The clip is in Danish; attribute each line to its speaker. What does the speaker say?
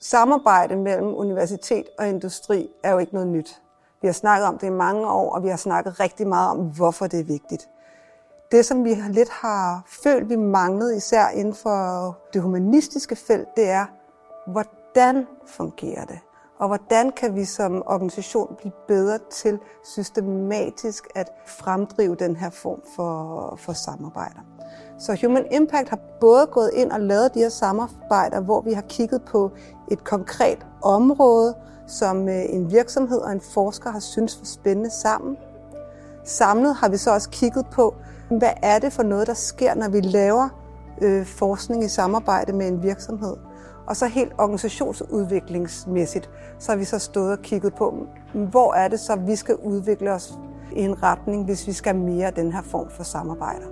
Speaker 1: Samarbejde mellem universitet og industri er jo ikke noget nyt. Vi har snakket om det i mange år, og vi har snakket rigtig meget om, hvorfor det er vigtigt. Det, som vi lidt har følt, vi manglede, især inden for det humanistiske felt, det er, hvordan fungerer det? Og hvordan kan vi som organisation blive bedre til systematisk at fremdrive den her form for, for samarbejder? Så Human Impact har både gået ind og lavet de her samarbejder, hvor vi har kigget på et konkret område, som øh, en virksomhed og en forsker har syntes var spændende sammen. Samlet har vi så også kigget på, hvad er det for noget, der sker, når vi laver øh, forskning i samarbejde med en virksomhed. Og så helt organisationsudviklingsmæssigt, så har vi så stået og kigget på, hvor er det så, vi skal udvikle os i en retning, hvis vi skal mere af den her form for samarbejde.